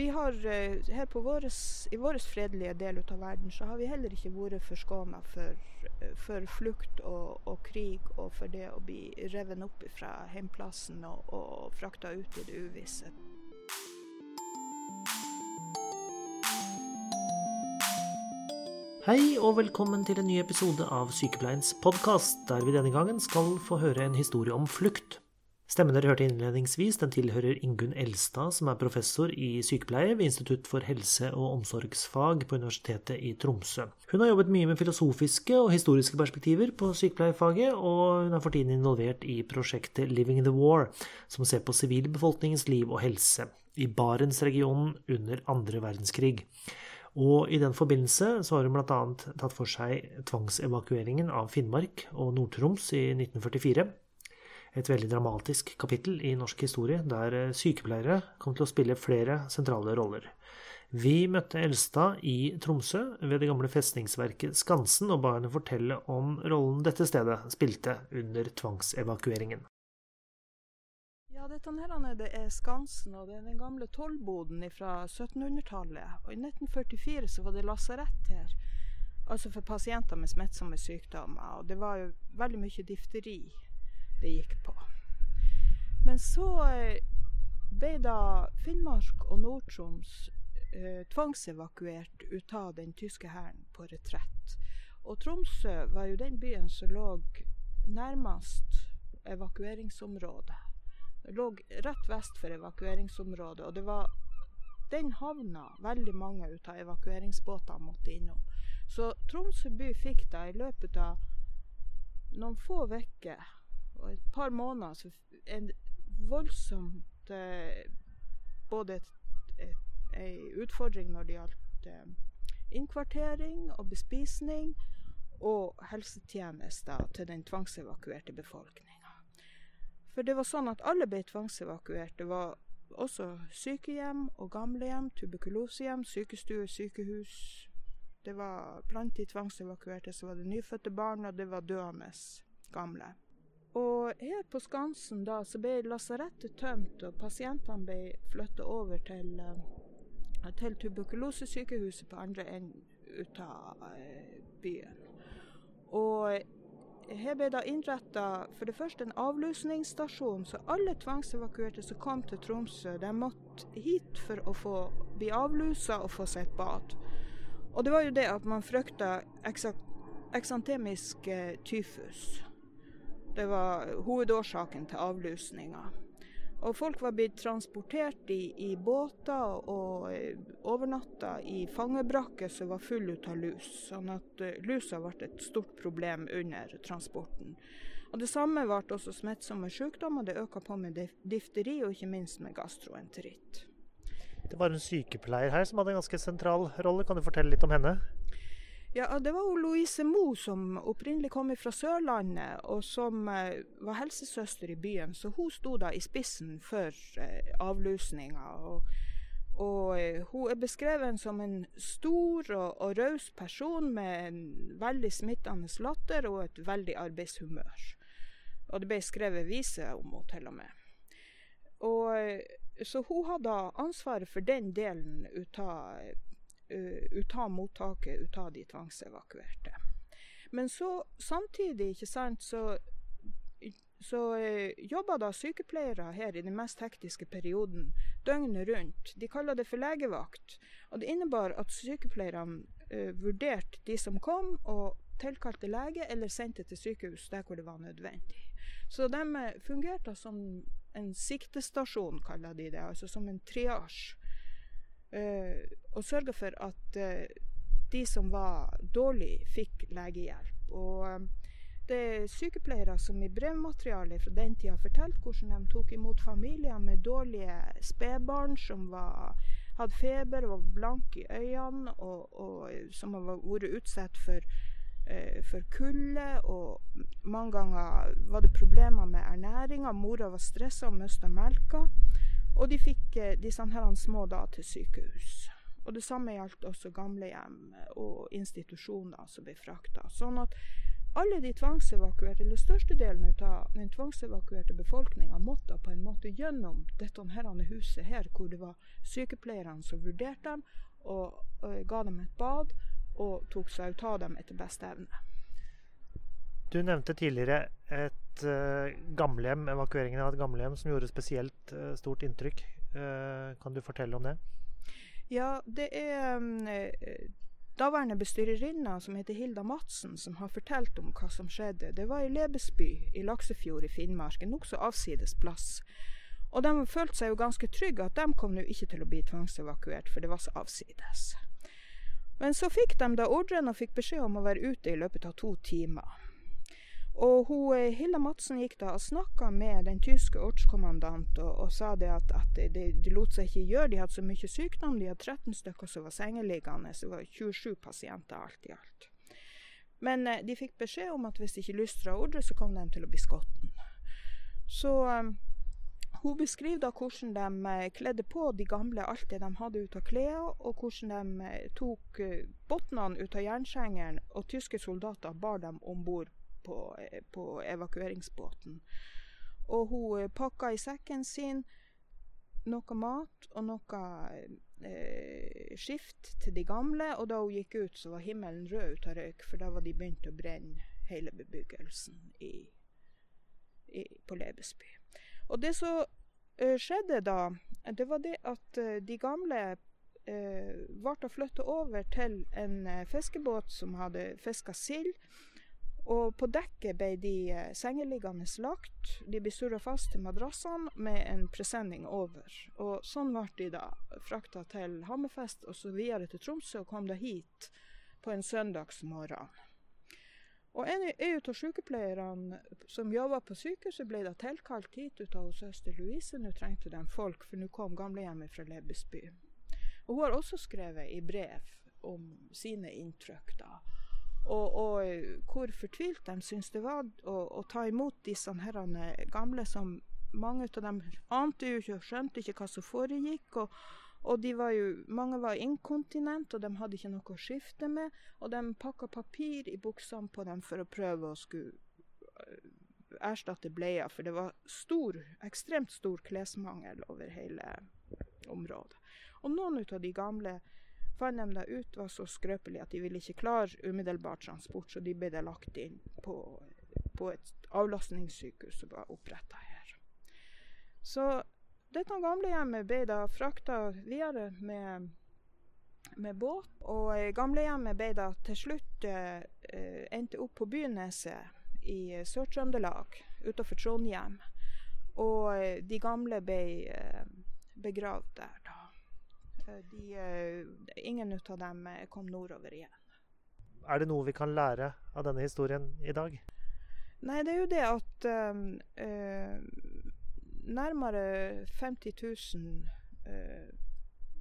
vi har eh, her på våres, I vår fredelige del av verden så har vi heller ikke vært forskåna for, eh, for, flukt og, og, krig og for det å bli revet opp fra heimplassen og, og frakta ut i det uvisse. Hei og velkommen til en ny episode av Sykepleiens podkast, der vi denne gangen skal få høre en historie om flukt. Stemmen dere hørte innledningsvis, den tilhører Ingunn Elstad, som er professor i sykepleie ved Institutt for helse- og omsorgsfag på Universitetet i Tromsø. Hun har jobbet mye med filosofiske og historiske perspektiver på sykepleierfaget, og hun er for tiden involvert i prosjektet Living the War, som ser på sivilbefolkningens liv og helse i Barentsregionen under andre verdenskrig. Og i den forbindelse så har hun bl.a. tatt for seg tvangsevakueringen av Finnmark og Nord-Troms i 1944 et veldig dramatisk kapittel i norsk historie, der eh, sykepleiere kom til å spille flere sentrale roller. Vi møtte Elstad i Tromsø ved det gamle festningsverket Skansen, og ba henne fortelle om rollen dette stedet spilte under tvangsevakueringen. Ja, dette her det er Skansen, og det er den gamle tollboden fra 1700-tallet. Og I 1944 så var det lasarett her, altså for pasienter med smittsomme sykdommer. Og det var jo veldig mye difteri det gikk på. Men så eh, ble da Finnmark og Nord-Troms eh, tvangsevakuert ut av den tyske hæren på retrett. Og Tromsø var jo den byen som lå nærmest evakueringsområdet. Det lå rett vest for evakueringsområdet, og det var den havna veldig mange ut av evakueringsbåtene måtte innom. Så Tromsø by fikk da i løpet av noen få uker og et par måneder så en voldsomt eh, Både ei utfordring når det gjaldt eh, innkvartering og bespisning, og helsetjenester til den tvangsevakuerte befolkninga. For det var sånn at alle ble tvangsevakuert. Det var også sykehjem og gamlehjem, tuberkulosehjem, sykestuer, sykehus. Det var Blant de tvangsevakuerte så var det nyfødte barn, og det var døende gamle. Og her på Skansen da, så ble lasarettet tømt, og pasientene ble flytta over til, uh, til tuberkulosesykehuset på andre enden ut av uh, byen. Og her ble da innretta for det første en avlusningsstasjon, så alle tvangsevakuerte som kom til Tromsø, de måtte hit for å få bli avlusa og få seg et bad. Og det var jo det at man frykta eksantemisk uh, tyfus. Det var hovedårsaken til avlusninga. Og folk var blitt transportert i, i båter og eh, overnatta i fangebrakker som var fulle av lus. Sånn at uh, lusa ble et stort problem under transporten. Og Det samme ble også smittsomme sykdommer. Det øka på med difteri og ikke minst med gastroenteritt. Det var en sykepleier her som hadde en ganske sentral rolle. Kan du fortelle litt om henne? Ja, Det var jo Louise Moe som opprinnelig kom fra Sørlandet, og som eh, var helsesøster i byen. Så hun sto da i spissen for eh, avlusninga. Og, og eh, hun er beskrevet som en stor og, og raus person med en veldig smittende latter og et veldig arbeidshumør. Og det ble skrevet vise om henne til og med. Og, så hun hadde ansvaret for den delen ut av ut av mottaket, ut av de tvangsevakuerte. Men så samtidig, ikke sant, så, så eh, jobba da sykepleiere her i den mest hektiske perioden døgnet rundt. De kaller det for legevakt. Og det innebar at sykepleierne eh, vurderte de som kom, og tilkalte lege eller sendte til sykehus der hvor det var nødvendig. Så de fungerte som en siktestasjon, kaller de det, altså som en triasje. Uh, og sørga for at uh, de som var dårlige, fikk legehjelp. Og um, det er sykepleiere som i brevmaterialet fra den tida fortalte hvordan de tok imot familier med dårlige spedbarn som var, hadde feber og var blanke i øynene, og, og som har vært utsatt for, uh, for kulde. Og mange ganger var det problemer med ernæringa. Mora var stressa og mista melka. Og de fikk eh, disse her små da til sykehus. Og det samme gjaldt også gamlehjem og institusjoner som ble frakta. Sånn at alle de tvangsevakuerte, eller størstedelen av den tvangsevakuerte befolkninga måtte på en måte gjennom dette her huset her, hvor det var sykepleierne som vurderte dem og, og ga dem et bad og tok seg ut av dem etter beste evne. Du nevnte tidligere et uh, gamlehjem, evakueringen av et gamlehjem som gjorde spesielt uh, stort inntrykk. Uh, kan du fortelle om det? Ja, det er um, daværende bestyrerinne som heter Hilda Madsen, som har fortalt om hva som skjedde. Det var i Lebesby i Laksefjord i Finnmark, en nokså avsides plass. Og de følte seg jo ganske trygge at de kom nå ikke til å bli tvangsevakuert, for det var så avsides. Men så fikk de da ordren og fikk beskjed om å være ute i løpet av to timer. Og hun, eh, Hilda Madsen gikk da og snakka med den tyske ortskommandant og, og, sa det at, at det, de lot seg ikke gjøre. De hadde så mye sykdom. De hadde 13 stykker som var sengeliggende. Så det var 27 pasienter alt i alt. Men eh, de fikk beskjed om at hvis de ikke lystra ordre, så kom de til å bli skotten. Så eh, hun beskriver da hvordan de eh, kledde på de gamle alt det de hadde ut av klær, og hvordan de eh, tok bunnene ut av jernskjengeren, og tyske soldater bar dem om bord på, på, evakueringsbåten. Og hun pakka i sekken sin noe mat og noe eh, skift til de gamle, og da hun gikk ut, så var himmelen rød ut av røyk, for da var de begynt å brenne hele bebyggelsen i, i, på Lebesby. Og det som eh, skjedde da, det var det at eh, de gamle ble flytta over til en fiskebåt som hadde fiska sild. Og på dekket ble de sengeliggende lagt. De ble surra fast til madrassene med en presenning over. Og sånn ble de da frakta til Hammerfest og så videre til Tromsø og kom da hit på en søndagsmorgen. Og en, en av sykepleierne som jobba på sykehuset, ble da tilkalt hit ut av søster Louise. Nå trengte de folk, for nå kom gamlehjemmet fra Lebesby. Og hun har også skrevet i brev om sine inntrykk, da. Og, og hvor fortvilt de syntes det var å, å ta imot disse herrene gamle som mange av dem ante jo ikke og skjønte ikke hva som foregikk. og og var jo, mange var inkontinent, og de hadde ikke noe å skifte med. Og de pakka papir i buksene på dem for å prøve å skulle øh, erstatte bleier, for det var stor, ekstremt stor klesmangel over hele området. Og noen av de gamle fant de da ut var så skrøpelige at de ville ikke klare umiddelbar transport, så de ble da lagt inn på, på et avlastningssykehus som var oppretta her. Så dette gamlehjemmet ble da frakta videre med, med, båt. Og eh, gamlehjemmet ble da til slutt eh, endte opp på Byneset i Sør-Trøndelag utenfor Trondheim. Og eh, de gamle ble eh, begravd der, da. Eh, de, eh, ingen av dem kom nordover igjen. Er det noe vi kan lære av denne historien i dag? Nei, det er jo det at nærmere 50 000 uh,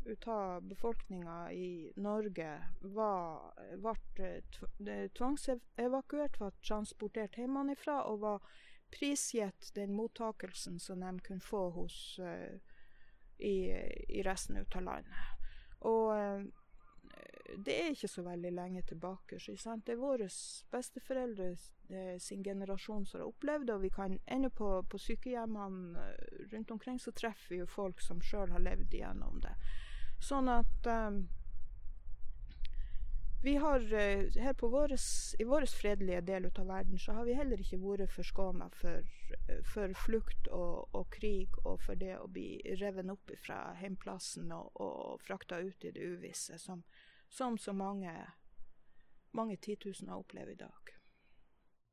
ut av befolkninga i Norge var, ble tvangsevakuert, var transportert hjemmefra og var prisgitt den mottakelsen som de kunne få hos, uh, i, i, resten av landet. Og uh, det er ikke så veldig lenge tilbake. Så, det er våre besteforeldre eh, sin generasjon som har opplevd det. Og vi kan ende på, på sykehjemmene eh, rundt omkring så treffer vi jo folk som sjøl har levd igjennom det. Sånn at um, vi har uh, her på våres, I vår fredelige del av verden så har vi heller ikke vært forskåna for, for, flukt og, og, krig og for det å bli revet opp fra heimplassen og, og frakta ut i det uvisse. som som så mange, mange titusener opplever i dag.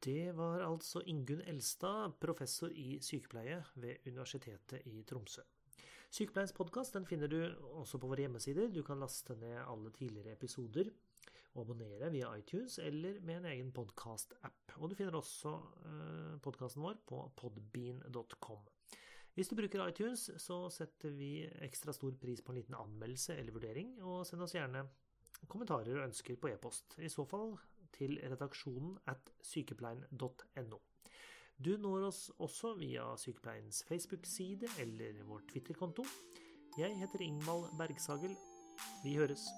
Det var altså Ingunn Elstad, professor i sykepleie ved Universitetet i Tromsø. Sykepleiens podkast finner du også på våre hjemmesider. Du kan laste ned alle tidligere episoder og abonnere via iTunes eller med en egen podkast-app. Og du finner også eh, podkasten vår på podbean.com. Hvis du bruker iTunes, så setter vi ekstra stor pris på en liten anmeldelse eller vurdering, og send oss gjerne kommentarer og ønsker på e-post. I så fall til redaksjonen at sykepleien.no. Du når oss også via Sykepleiens Facebook-side eller vår Twitter-konto. Jeg heter Ingvald Bergsagel. Vi høres.